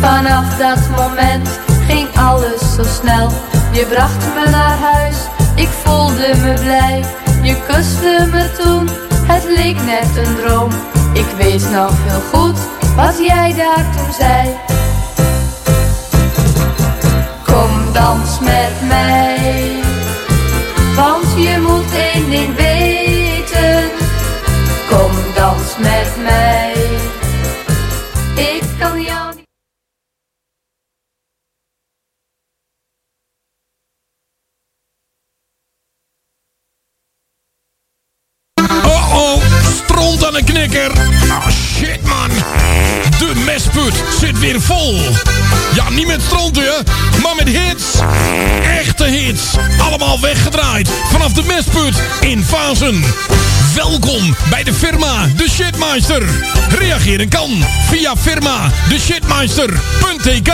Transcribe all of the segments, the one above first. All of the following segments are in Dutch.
Vanaf dat moment ging alles zo snel. Je bracht me naar huis, ik voelde me blij. Je kuste me toen, het leek net een droom. Ik weet nog heel goed wat jij daar toen zei. Kom dans met mij, want je moet één ding weten. Dans met mij, ik kan jou niet. Oh oh, stront aan de knikker. Ah shit man. De mesput zit weer vol. Ja, niet met stronten, maar met hits. Echte hits. Allemaal weggedraaid vanaf de mesput in Fasen. Welkom bij de firma De Shitmeister. Reageren kan via firma de shitmeister.tk.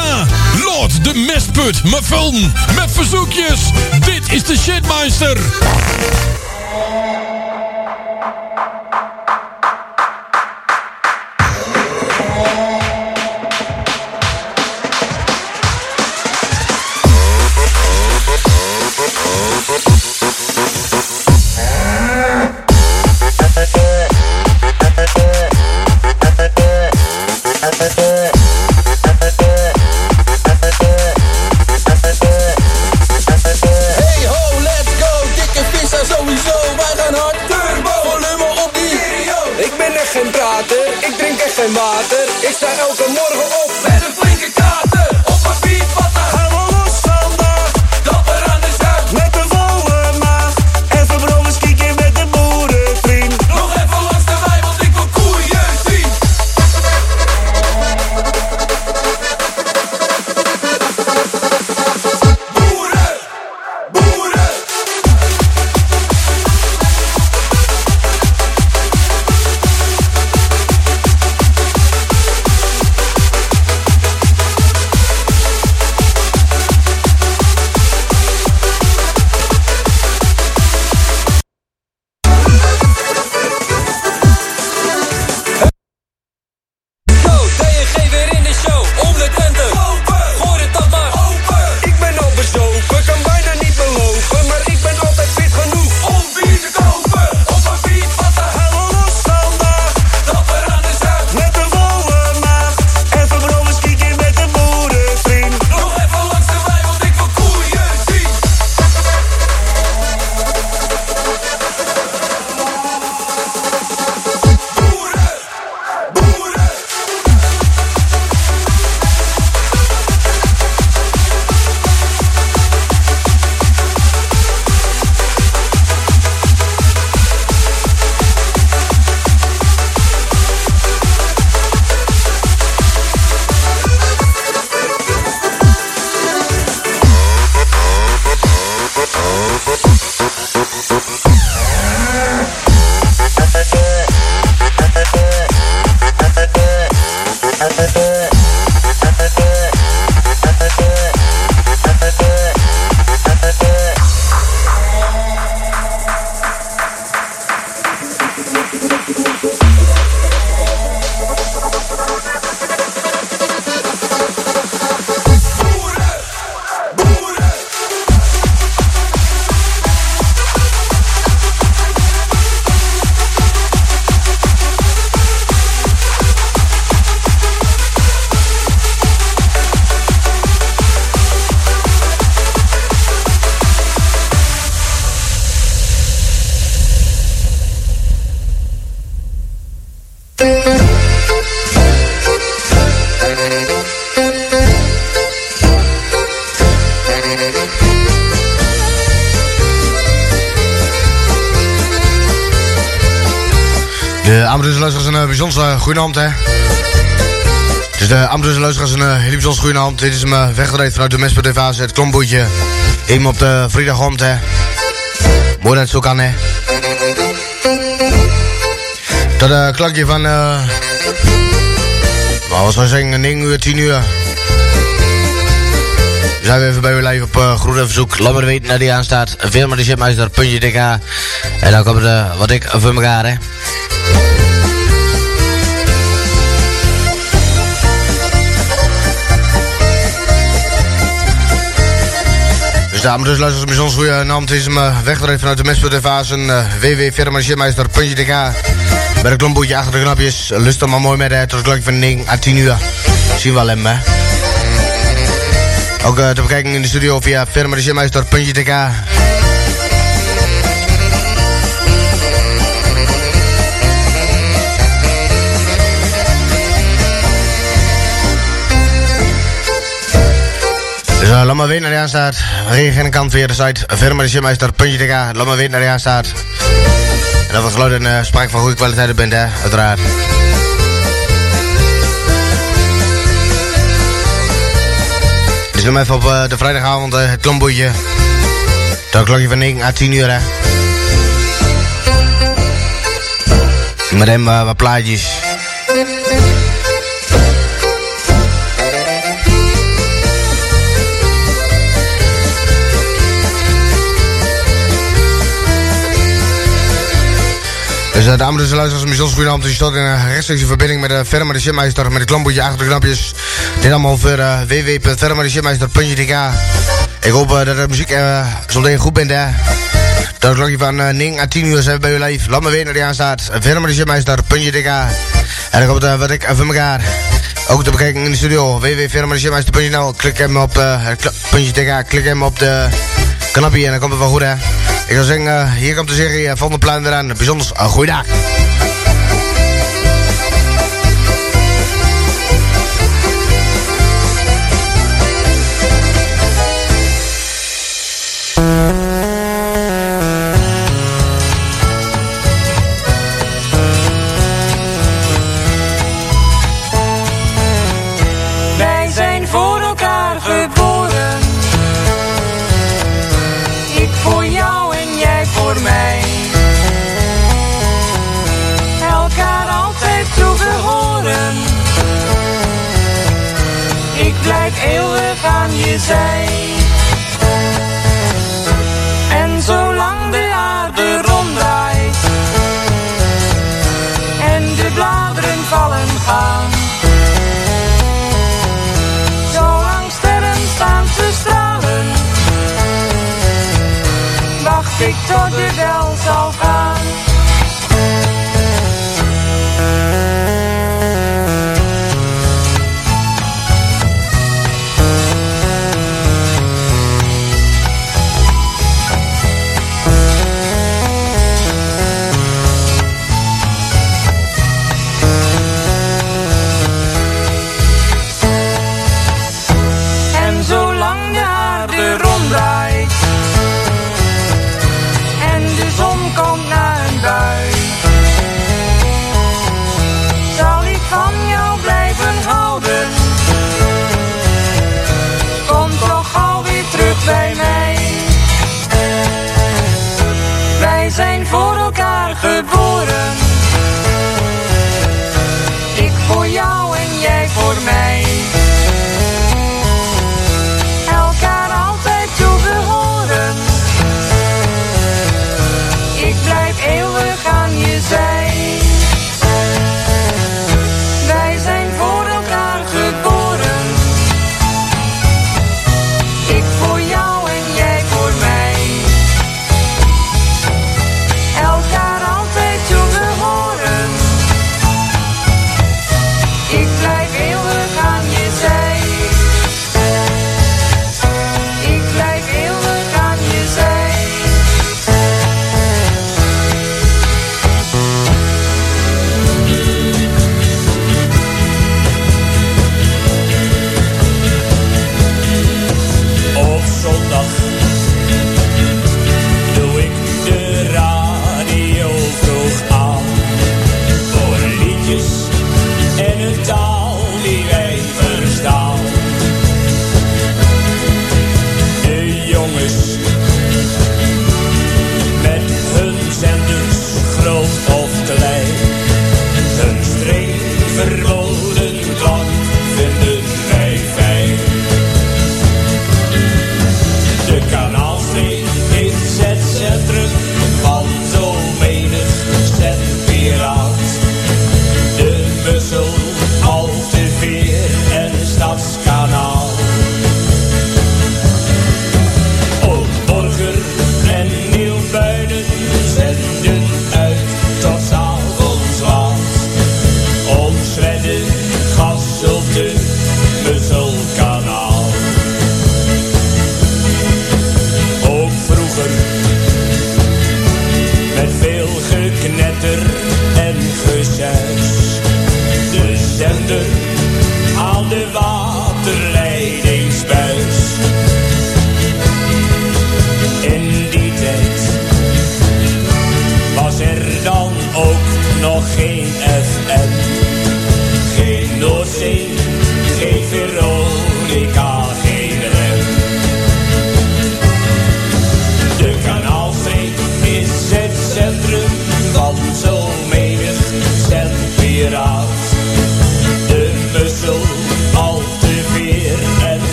Lord de mesput, me phone met verzoekjes. Dit is de Shitmeister. Ik ben echt geen prater, ik drink echt geen water. Ik sta elke morgen op een uh, uh, goedenavond, hè. Dus de Amateurs luisteraars een uh, hele bijzonder goedenavond. Dit is hem uh, weggereden vanuit de Mesper het klomboetje. Even op de vrijdagavond, hè. Mooi dat het zo kan, hè. Dat uh, klankje van, eh... nou, wat zou zeggen, 9 uur, 10 uur. We zijn weer even bij u live op uh, groene verzoek. Laat maar weten naar die aanstaat. Firma de shipmeister, puntje En dan komt er uh, wat ik voor elkaar, hè. Dames dus luisteren bij ons goede naam. Het is hem uh, weggereden vanuit de Mes.tv. Een uh, WW Firma puntje DK. Bij de klomboetje achter de knapjes. Lust dan maar mooi met het tot van 9 à 10 uur. Zien we wel hem, hè. Ook te bekijken in de studio via puntje Dus uh, laat maar weten naar de aanstaat. Regen de kant via de site firmadesimeister.tk. Laat maar weten naar de aanstaat. En dat we geluid en uh, spraak van goede kwaliteit bent, hè, uiteraard. Dus noem even op uh, de vrijdagavond uh, het klomboetje. Dat klokje van 9 à 10 uur, hè. Met hem wat plaatjes. Dus uh, dames en luisteraars, bijzonder goedenavond. Je staat in een rechtstreekse verbinding met de uh, Verma de Shipmeister, met de klamboetje achter de knapjes. Dit allemaal voor uh, www.vermadeshipmeister.tk Ik hoop uh, dat de muziek uh, goed bent, hè. Dat klokje van uh, 9 à 10 uur zijn bij u live. Laat me weten naar die aanstaat. Vermadeshipmeister.tk En dan komt uh, wat ik van elkaar. Ook te bekijken in de studio. www.vermadeshipmeister.nl Klik hem op de TK. Klik hem op de knapje en dan komt het wel goed, hè. Ik zou zeggen, uh, hier komt de serie van de plan eraan. Bijzonder uh, goeiedag. Wij Say.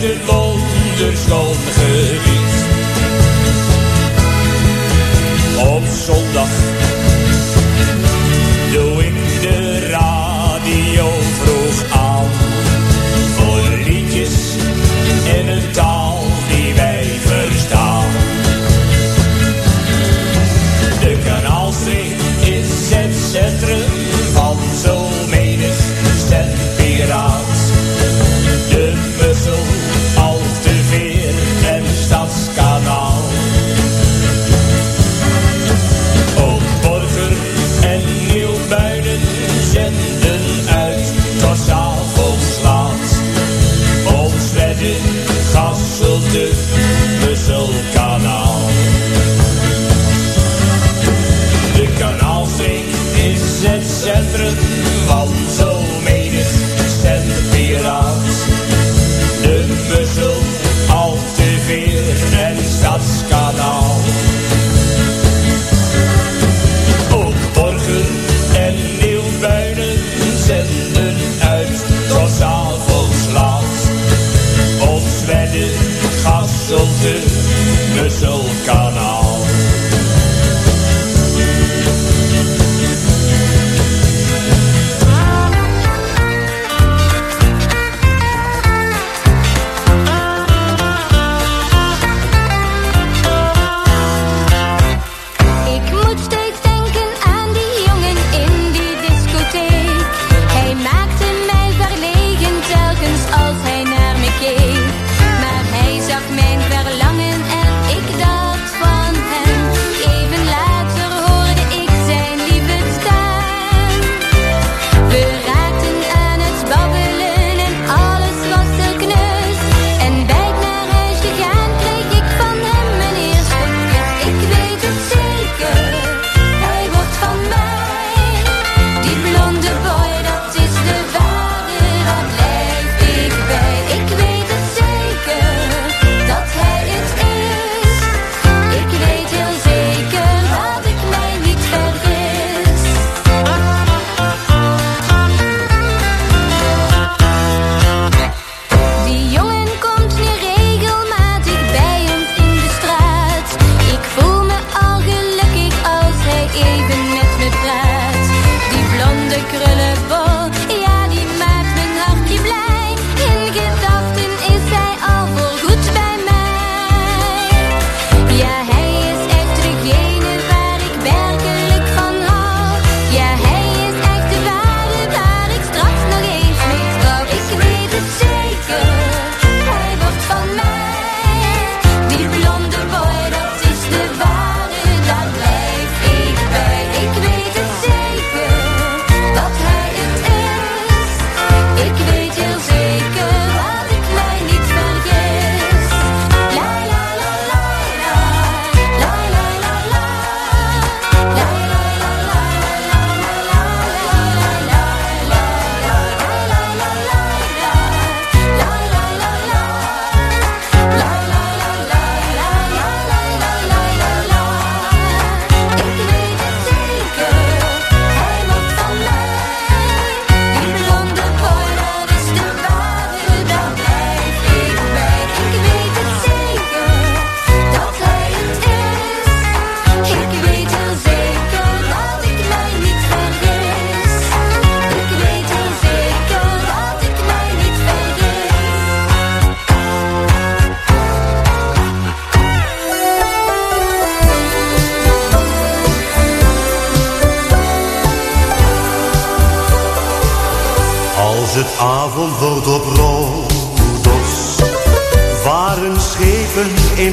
Uit het wonderschoon gebied.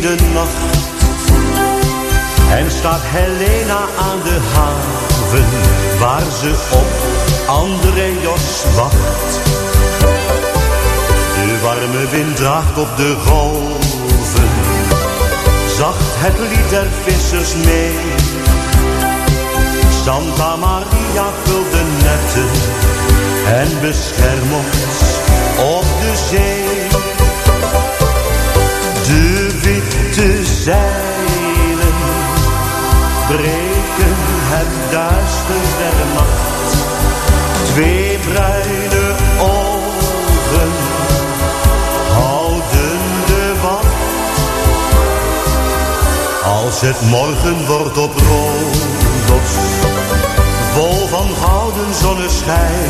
de nacht. En staat Helena aan de haven, waar ze op andere Jos wacht. De warme wind draagt op de golven, zacht het lied der vissers mee. Santa Maria vult de netten en beschermt ons op de zee zeilen, breken het duister der nacht. Twee bruine ogen houden de wacht. Als het morgen wordt op rood, vol van gouden zonneschijn,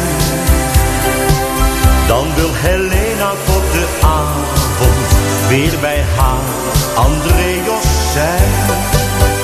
dan wil Helena weer bij haar, André Josijn.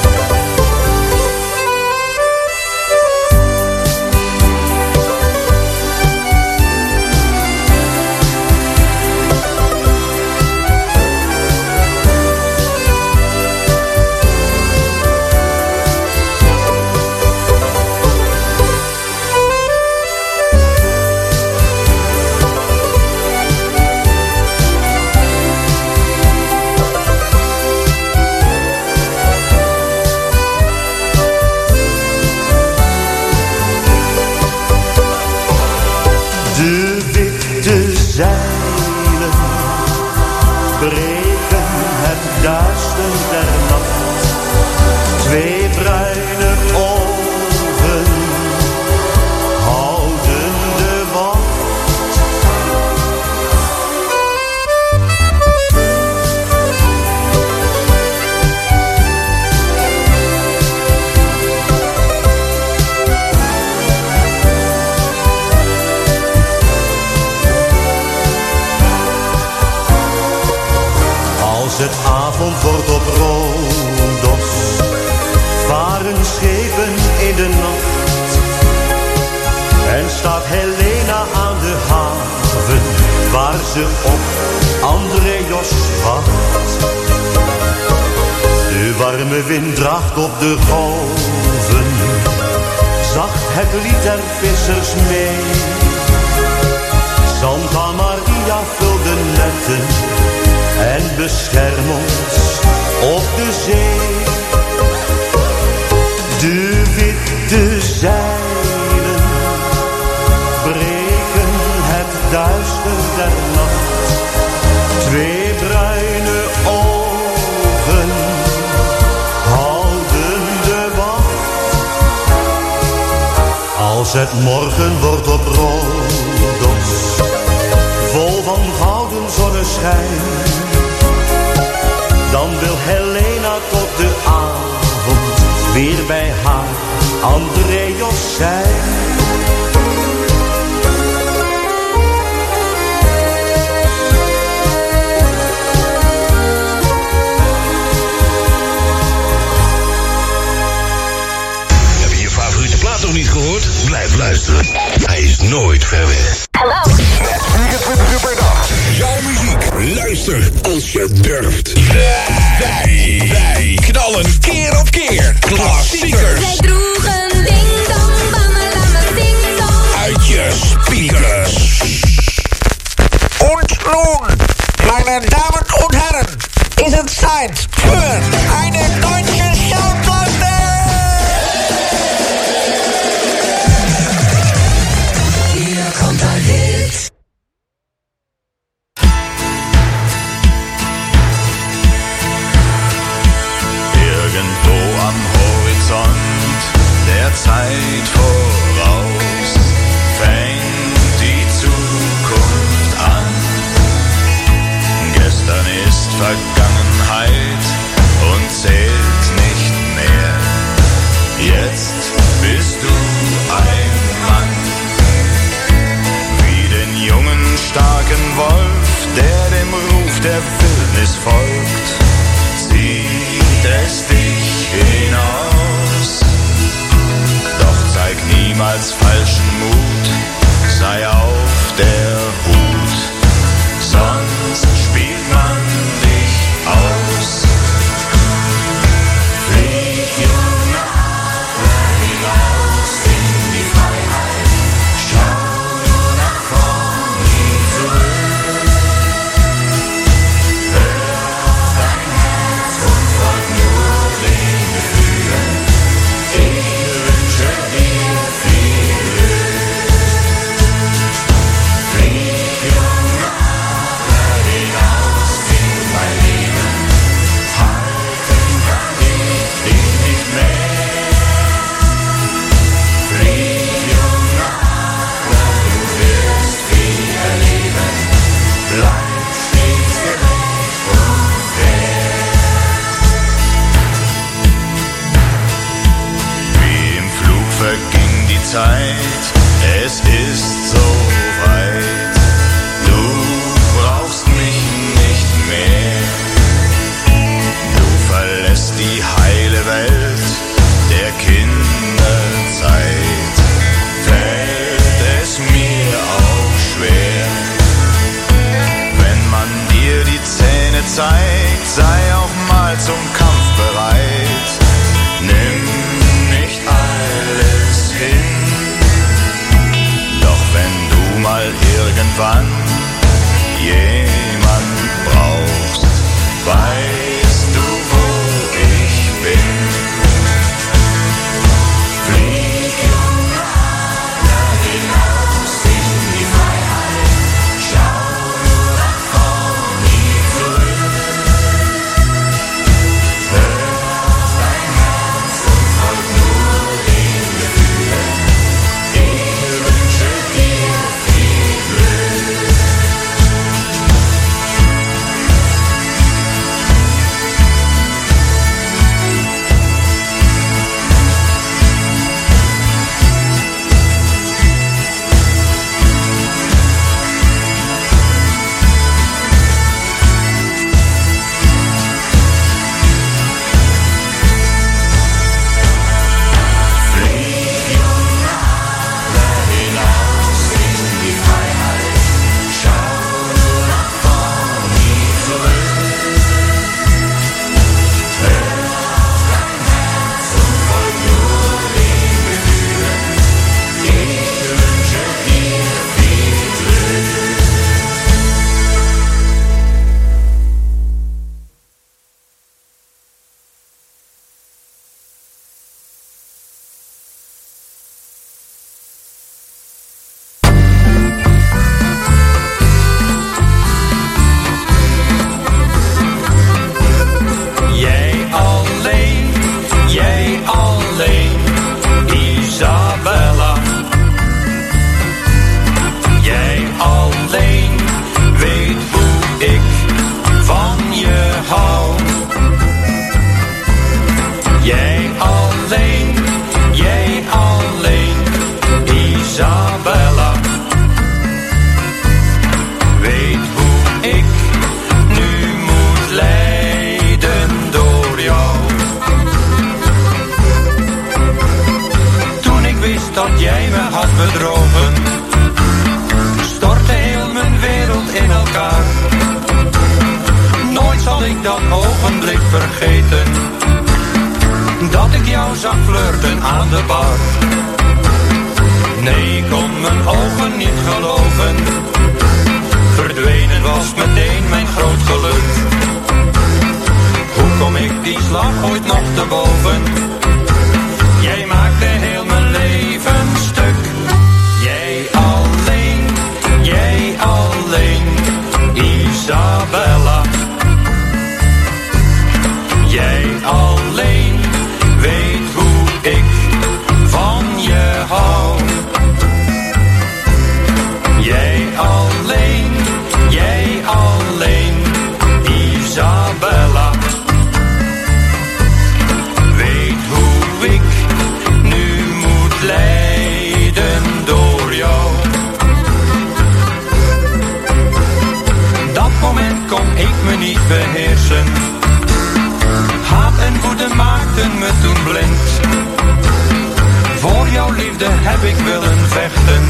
heb ik willen vechten.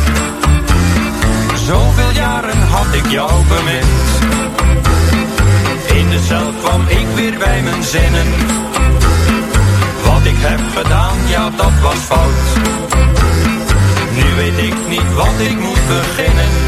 Zoveel jaren had ik jou bemind. In de cel kwam ik weer bij mijn zinnen. Wat ik heb gedaan, ja dat was fout. Nu weet ik niet wat ik moet beginnen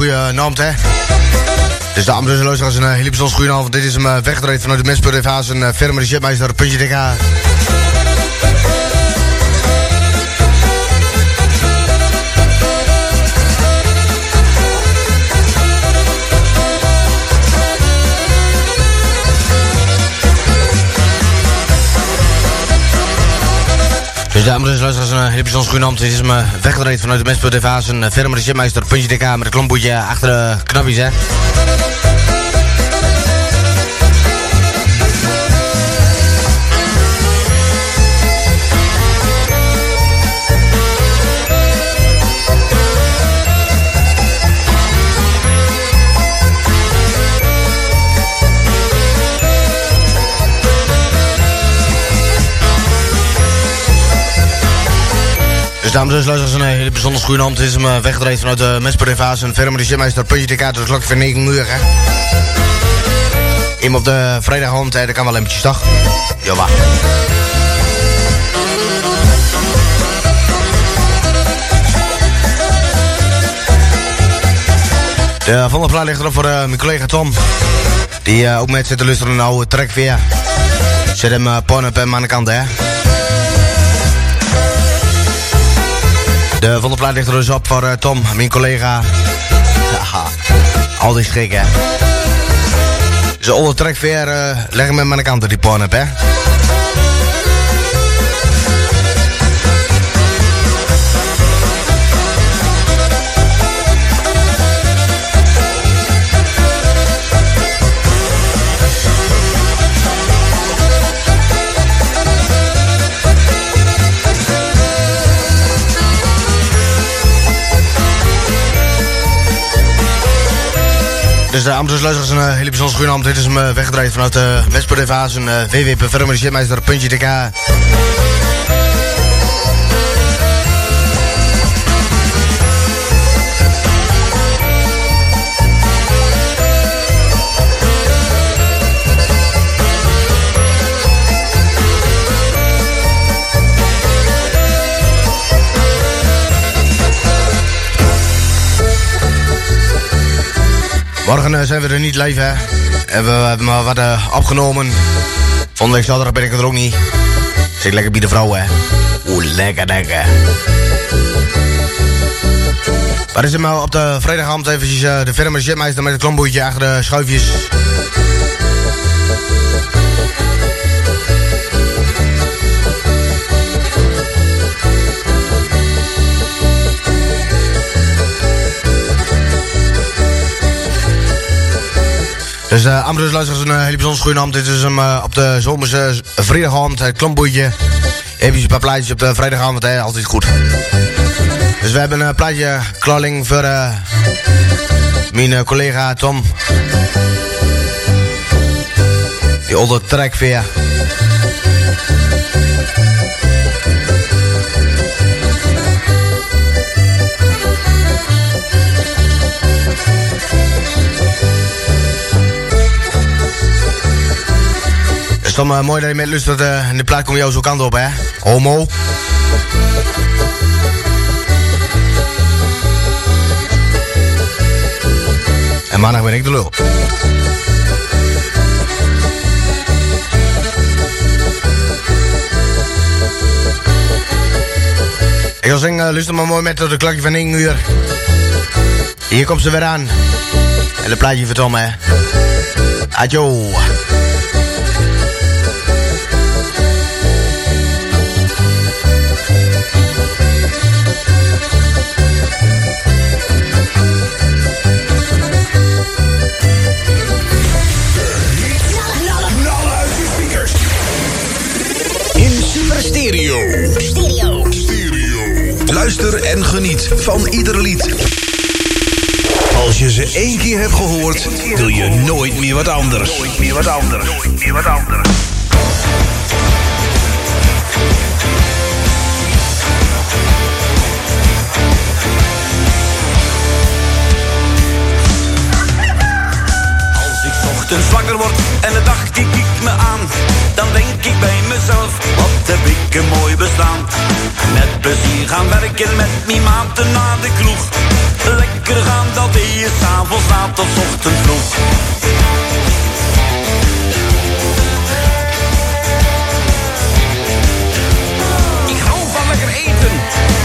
bijzonder goede naam, hè? Dus de Amsterdamse luisteraars een hele bijzonder goede naam. Dit is hem uh, weggedraaid vanuit de Mespur TV een uh, firma de jetmeister, puntje DK. Dus dames en luisteraars, een hele bijzonder goede. Het is me weggedraaid vanuit de TV een firma de jetmeister, puntje DK met een klomboetje achter de knapjes, hè? Dus dames en heren, een hele bijzonder goede naam. Het is hem weggedraaid vanuit de Mespur TV een firma de jetmeister, puntje DK, tot klok van 9 uur, hè? Iemand op de vrijdagavond, hè, dat kan wel een beetje dag. Jawel. De volgende plaat ligt erop voor uh, mijn collega Tom. Die uh, ook met zit te luisteren naar een oude track weer. Zet hem uh, porn-up en aan de kant, hè. De volgende plaat ligt er dus op voor Tom, mijn collega. Ja, altijd schrik, hè. Oude track weer, uh, leg hem aan de kant, die porn-up, hè. Dus de Amsterdamse luisteraars een uh, hele bijzonder goede naam. Dit is hem uh, weggedraaid vanuit de uh, Westport TV. Een uh, www.vermerijetmeister.dk Morgen uh, zijn we er niet live, hè. We, hebben maar wat uh, opgenomen. Week zaterdag ben ik er ook niet. Zit lekker bij de vrouw, hè. Oeh, lekker, lekker. Maar is het maar op de vrijdagavond eventjes uh, de firma Jetmeister met het klomboetje achter de schuifjes. Dus uh, Ambrose luisteraars, een uh, hele bijzonder goede naam. Dit is hem uh, op de zomerse vrijdagavond, het klomboetje. Even een paar plaatjes op de vrijdagavond, hè, altijd goed. Dus we hebben een plaatje klalling voor mijn collega Tom. Die oude track weer. Dan uh, mooi dat je met lust dat uh, de plaat komt jou zo kant op, hè? Homo. En maandag ben ik de lul. Ik wil zeggen, uh, luister maar mooi met tot de klokje van 1 uur. Hier komt ze weer aan. En de plaatje voor Tom, hè. Adjo. Luister en geniet van ieder lied. Als je ze één keer hebt gehoord, wil je nooit meer wat anders. Nooit meer wat anders. Nooit meer wat anders. ochtends zwakker word en de dag die kiekt me aan, dan denk ik bij mezelf, wat heb ik een mooi we die gaan werken met mijn maten na de kroeg. Lekker gaan, dat deed je s'avonds laat tot ochtend vroeg. Ik hou van lekker eten,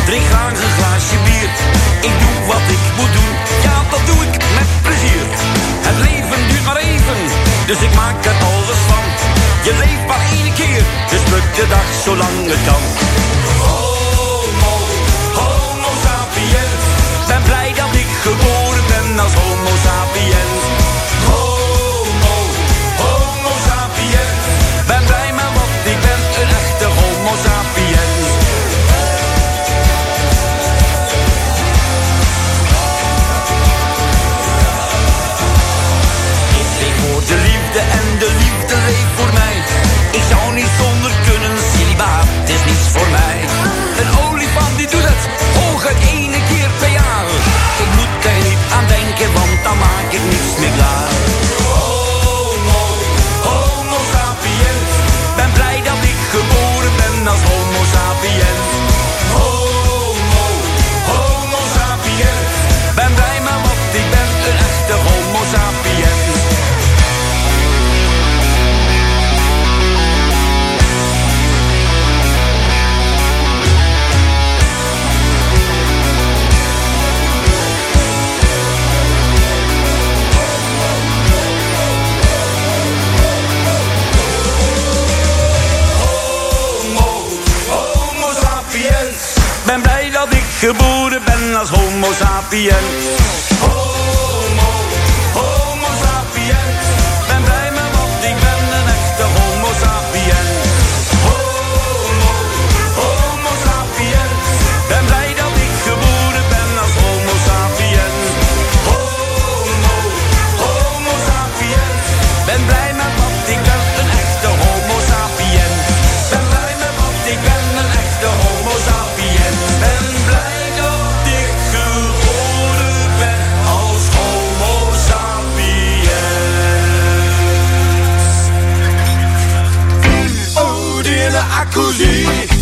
drink graag een glaasje bier. Ik doe wat ik moet doen, ja dat doe ik met plezier. Het leven duurt maar even, dus ik maak er alles van. Je leeft maar één keer, dus lukt de dag zolang het kan. the end. acudir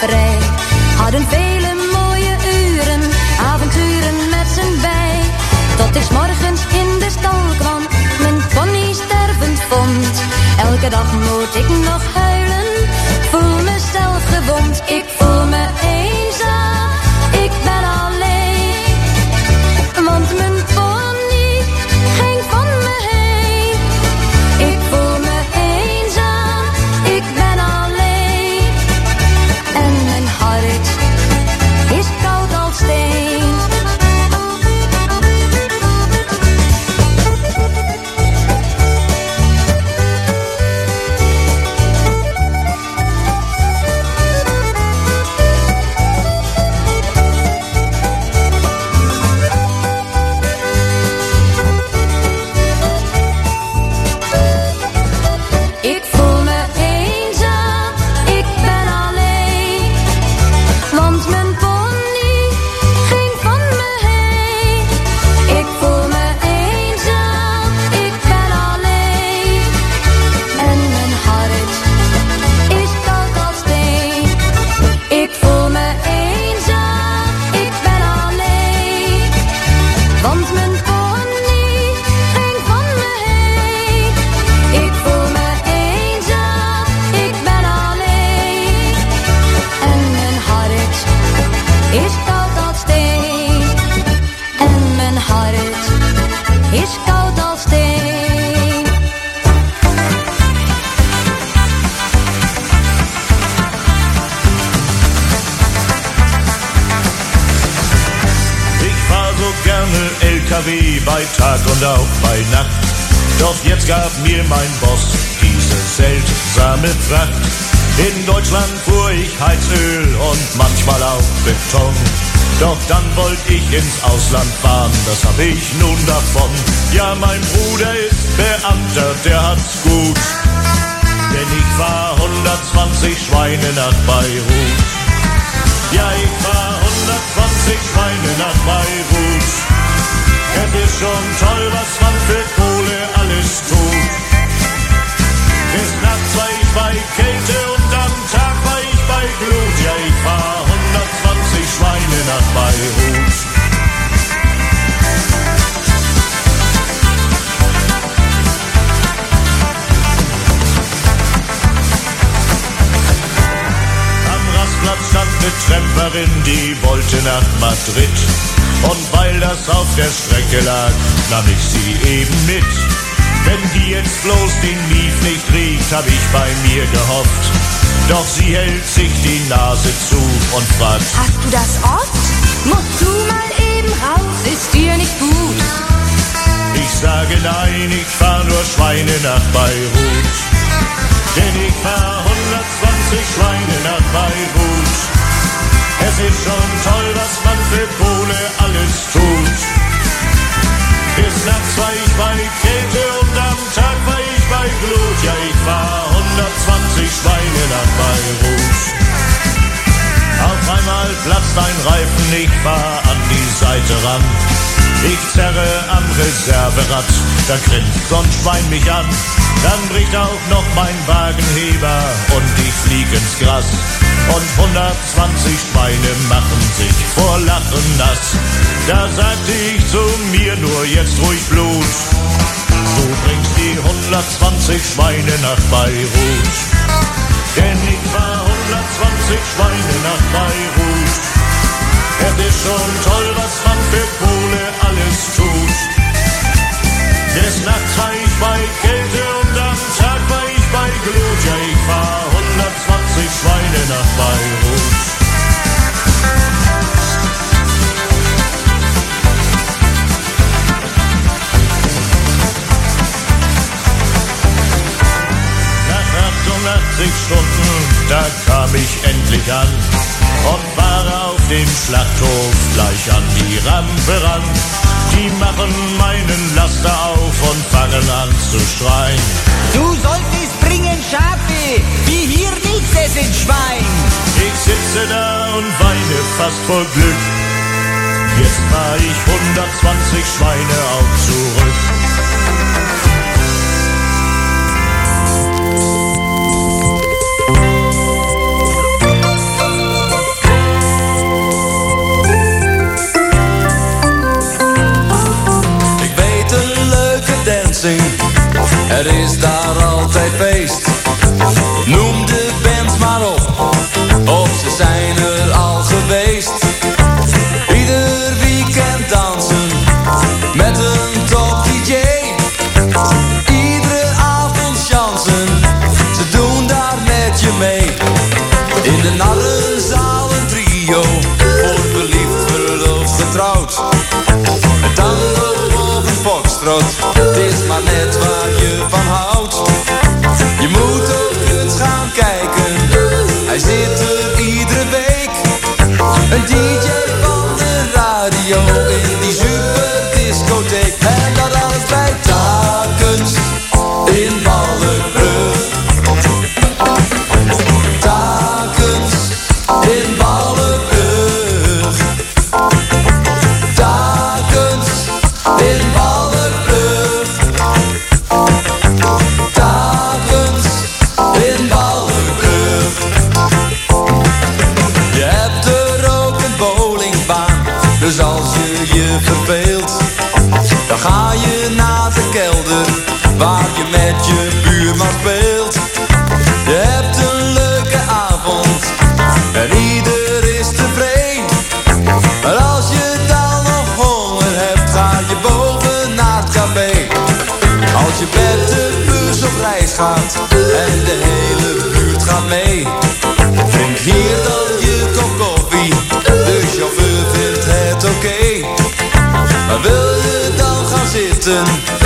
vrij. Hadden vele mooie uren, avonturen met z'n bij. Tot ik morgens in de stal kwam, mijn pony stervend vond. Elke dag moet ik nog huilen, voel mezelf gewond. Ik wie bei Tag und auch bei Nacht. Doch jetzt gab mir mein Boss diese seltsame Pracht. In Deutschland fuhr ich Heizöl und manchmal auch Beton. Doch dann wollte ich ins Ausland fahren, das hab ich nun davon. Ja, mein Bruder ist Beamter, der hat's gut. Denn ich war 120 Schweine nach Beirut. Ja, ich war 120 Schweine nach Beirut. Es ist schon toll, was man für Kohle alles tut. Bis nachts war ich bei Kälte und am Tag war ich bei Glut. Ja, ich fahr 120 Schweine nach Beirut. Am Rastplatz stand eine Tramperin, die wollte nach Madrid. Und weil das auf der Strecke lag, nahm ich sie eben mit. Wenn die jetzt bloß den Mief nicht riecht, hab ich bei mir gehofft. Doch sie hält sich die Nase zu und fragt, Hast du das oft? Musst du mal eben raus, ist dir nicht gut. ich sage nein, ich fahr nur Schweine nach Beirut. Denn ich fahr 120 Schweine nach Beirut. Es ist schon toll, was man für Kohle alles tut. Bis nachts war ich bei Kälte und am Tag war ich bei Glut. Ja, ich fahr 120 Schweine nach Beirut. Auf einmal platzt ein Reifen, ich fahr an die Seite ran. Ich zerre am Reserverad, da grinst so ein Schwein mich an. Dann bricht auch noch mein Wagenheber und ich flieg ins Gras. Und 120 Schweine machen sich vor Lachen nass. Da sagte ich zu mir nur jetzt ruhig Blut. Du bringst die 120 Schweine nach Beirut. Denn ich war 120 Schweine nach Beirut. Es ist schon toll, was man für Kohle alles tut. Des Nachts war ich bei Kälte und am Tag war ich bei Glut. Ja, ich fahr 120 Schweine nach Beirut. Nach 88 Stunden, da kam ich endlich an und fahre auf dem Schlachthof gleich an die Rampe ran. Die machen meinen Laster auf und fangen an zu schreien. Du solltest bringen Schafe, wie hier nichts essen Schwein. Ich sitze da und weine fast vor Glück. Jetzt fahr ich 120 Schweine auch zurück. Er is daar altijd feest. Noem de bands maar op, of ze zijn er al geweest. Ieder weekend dansen, met een top DJ. Iedere avond chansen, ze doen daar met je mee. In de narrenzaal een trio, voor verliefd, verloofd, getrouwd. Tango of een foxtrot, het is maar net waar Een DJ van de radio gaan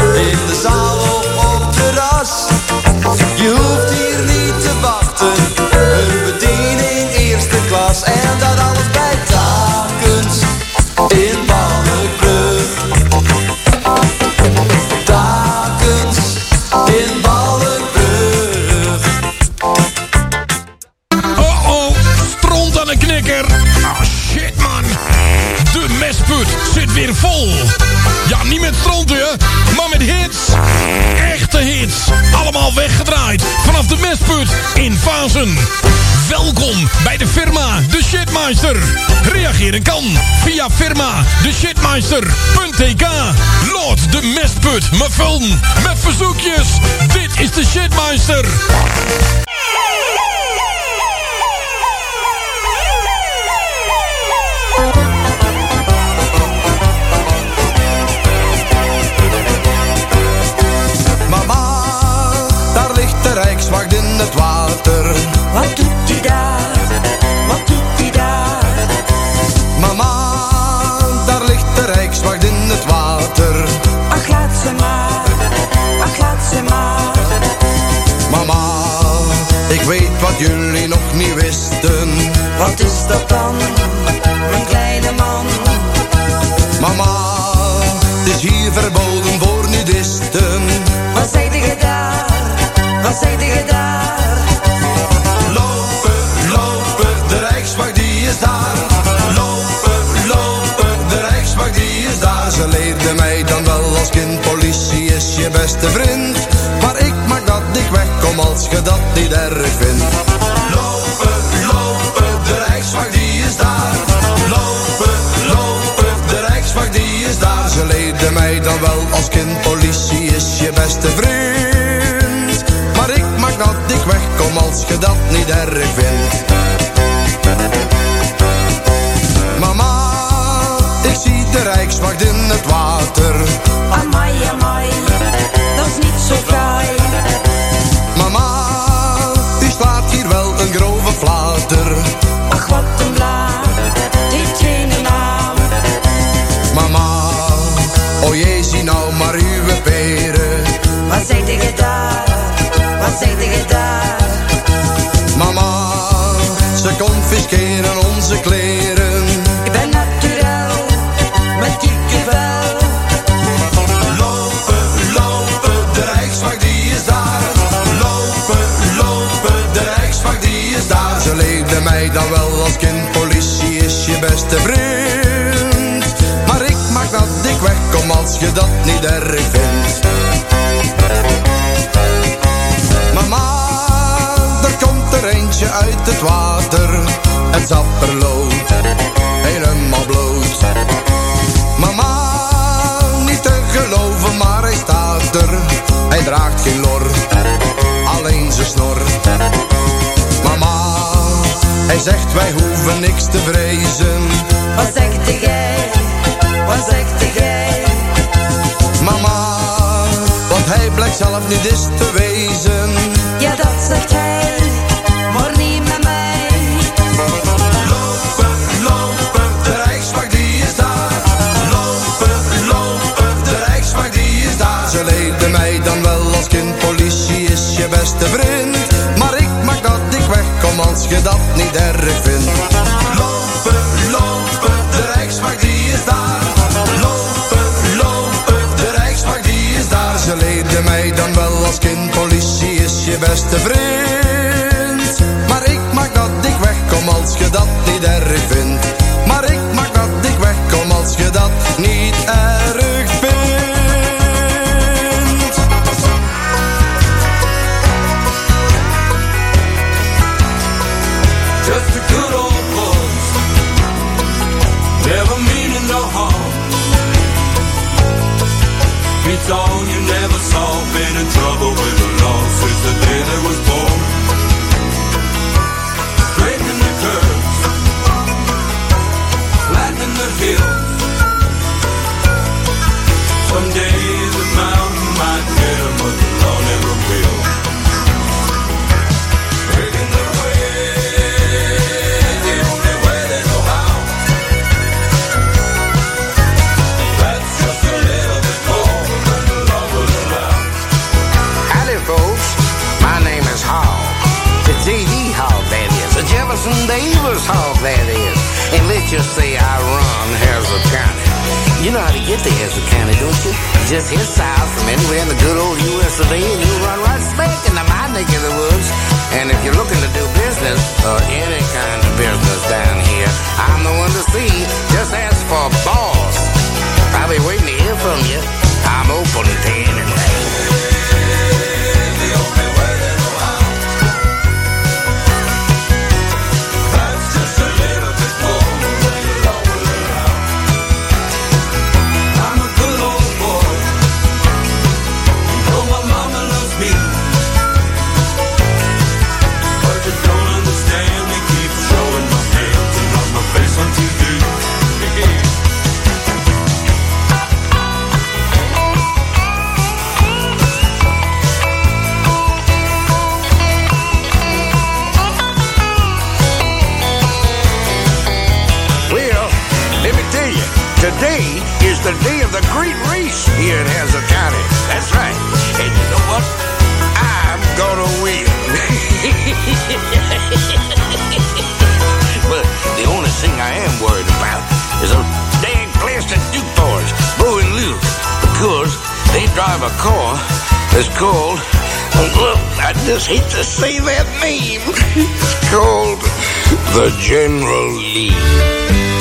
Shitmeister. Reageren kan via firma de shitmeister.tk. Lord de mestput, mijn film, met verzoekjes. Dit is de Shitmeister. Mama, daar ligt de Rijkswacht in het water. Wat doet hij daar? Ze maar. Ach, laat ze maar. Mama, ik weet wat jullie nog niet wisten. Wat is dat dan? Mijn kleine man. Mama, het is hier verboden voor nudisten. Wat zei je daar? Wat zei je daar? Beste vriend. Maar ik maak dat ik wegkom als je dat niet erg vindt. Lopen, lopen, de Rijkswacht die is daar. Lopen, lopen, de Rijkswacht die is daar. Ze leerde mij dan wel als kind, politie is je beste vriend. Maar ik maak dat ik wegkom als je dat niet erg vindt. Mama, ik zie de Rijkswacht in het water. Amai, amai. Confisceren onze kleren. Ik ben naturel. Met kikkervel. Lopen, lopen, de Rijkswacht die is daar. Lopen, lopen, de Rijkswacht die is daar. Ze leerde mij dan wel als kind, politie is je beste vriend. Maar ik maak dat ik wegkom als je dat niet erg vindt. Er eentje uit het water. Het zapperlood, helemaal bloot. Mama, niet te geloven, maar hij staat er. Hij draagt geen lor, alleen zijn snor. Mama, hij zegt wij hoeven niks te vrezen. Wat zegt jij? Wat zegt jij? Mama, want hij blijkt zelf niet eens te wezen. Dat niet erg vindt. Lopen, lopen, de Rijkswacht die is daar. Lopen, lopen, de Rijkswacht die is daar. Ze leerde mij dan wel als kind, politie is je beste vriend. Maar ik maak dat ik wegkom als je dat niet erg vindt. Maar ik maak dat ik wegkom als je dat niet erg drive a car that's called. Look, I just hate to say that name. It's called the General Lee.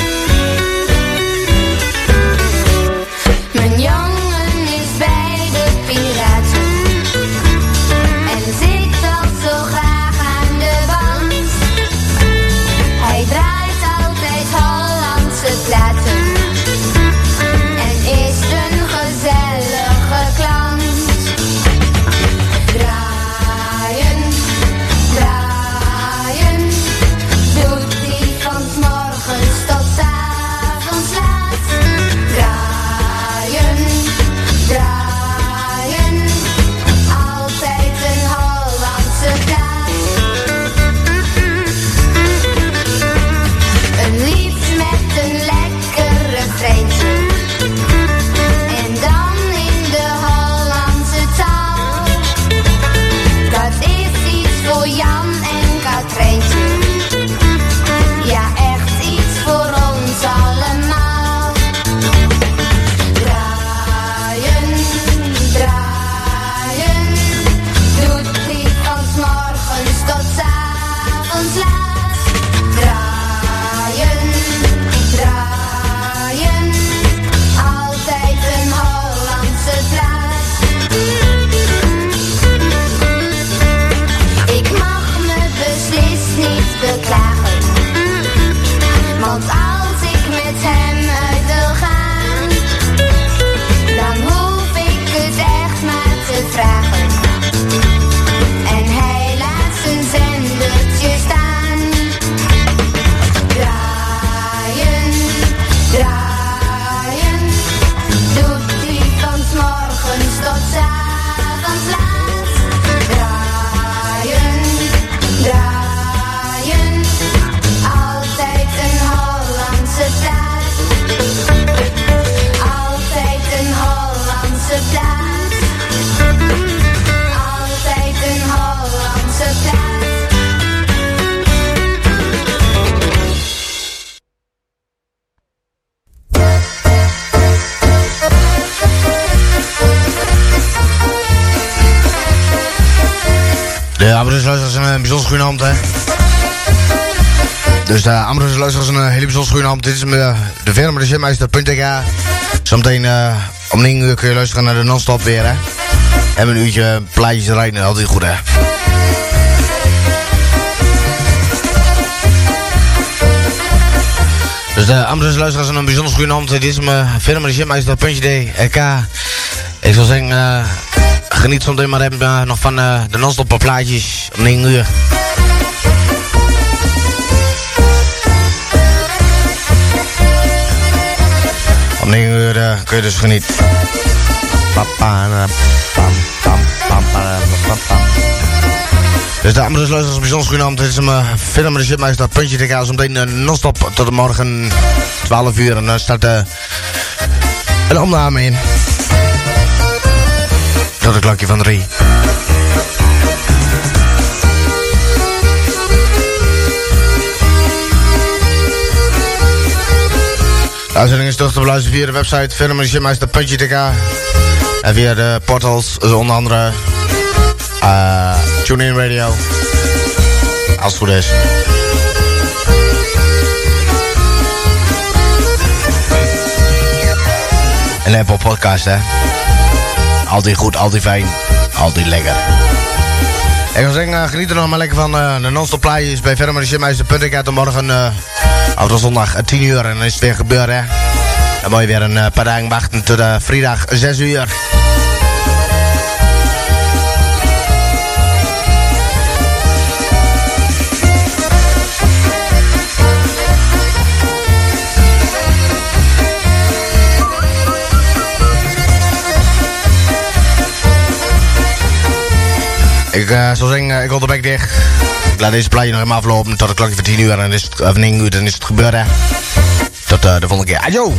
De Ambrose luisteraars een hele bijzonder goede hand. Dit is eh, de met de Shipmeister.tk. Zometeen eh, om 9 uur kun je luisteren naar de non-stop weer, hè. En een uurtje plaatjes rijden, altijd goed, hè. Dus de Ambrose luisteraars een bijzonder goede hand. Dit is mijn verder met de Shipmeister.tk. Ik zou zeggen... eh, Geniet zometeen maar even eh, nog van eh, de non-stop plaatjes om 9 uur. Om 9 uur eh, kun je dus genieten. Eh. Dus dames en luisteraars, bijzonder goede avond. Dit is mijn film de shitmeister, puntje te gaan. Zometeen uh, non-stop tot morgen 12 uur. En dan start uh, een opname in. Tot het klokje van drie. De uitzending is terug te beluisteren via de website filmshipmeister.tk En via de portals, dus onder andere uh, TuneIn Radio. Als het goed is. En Apple Podcast, hè. Altijd goed, altijd fijn, altijd lekker. Ik wil zeggen, uh, geniet er nog maar lekker van uh, de non-stop plaatjes bij verder met de shitmeister.ik uit morgen, uh, zondag 10 uur en dan is het weer gebeurd hè. Dan moet je weer een paar dagen wachten tot vrijdag 6 uur. Ik uh, zou zeggen, uh, ik wil de bek dicht. Ik laat deze plaatje nog even aflopen tot de klokje van 10 uur en dan is het, of 9 uur, dan is het gebeurd. Tot eh, de volgende keer. Ajo!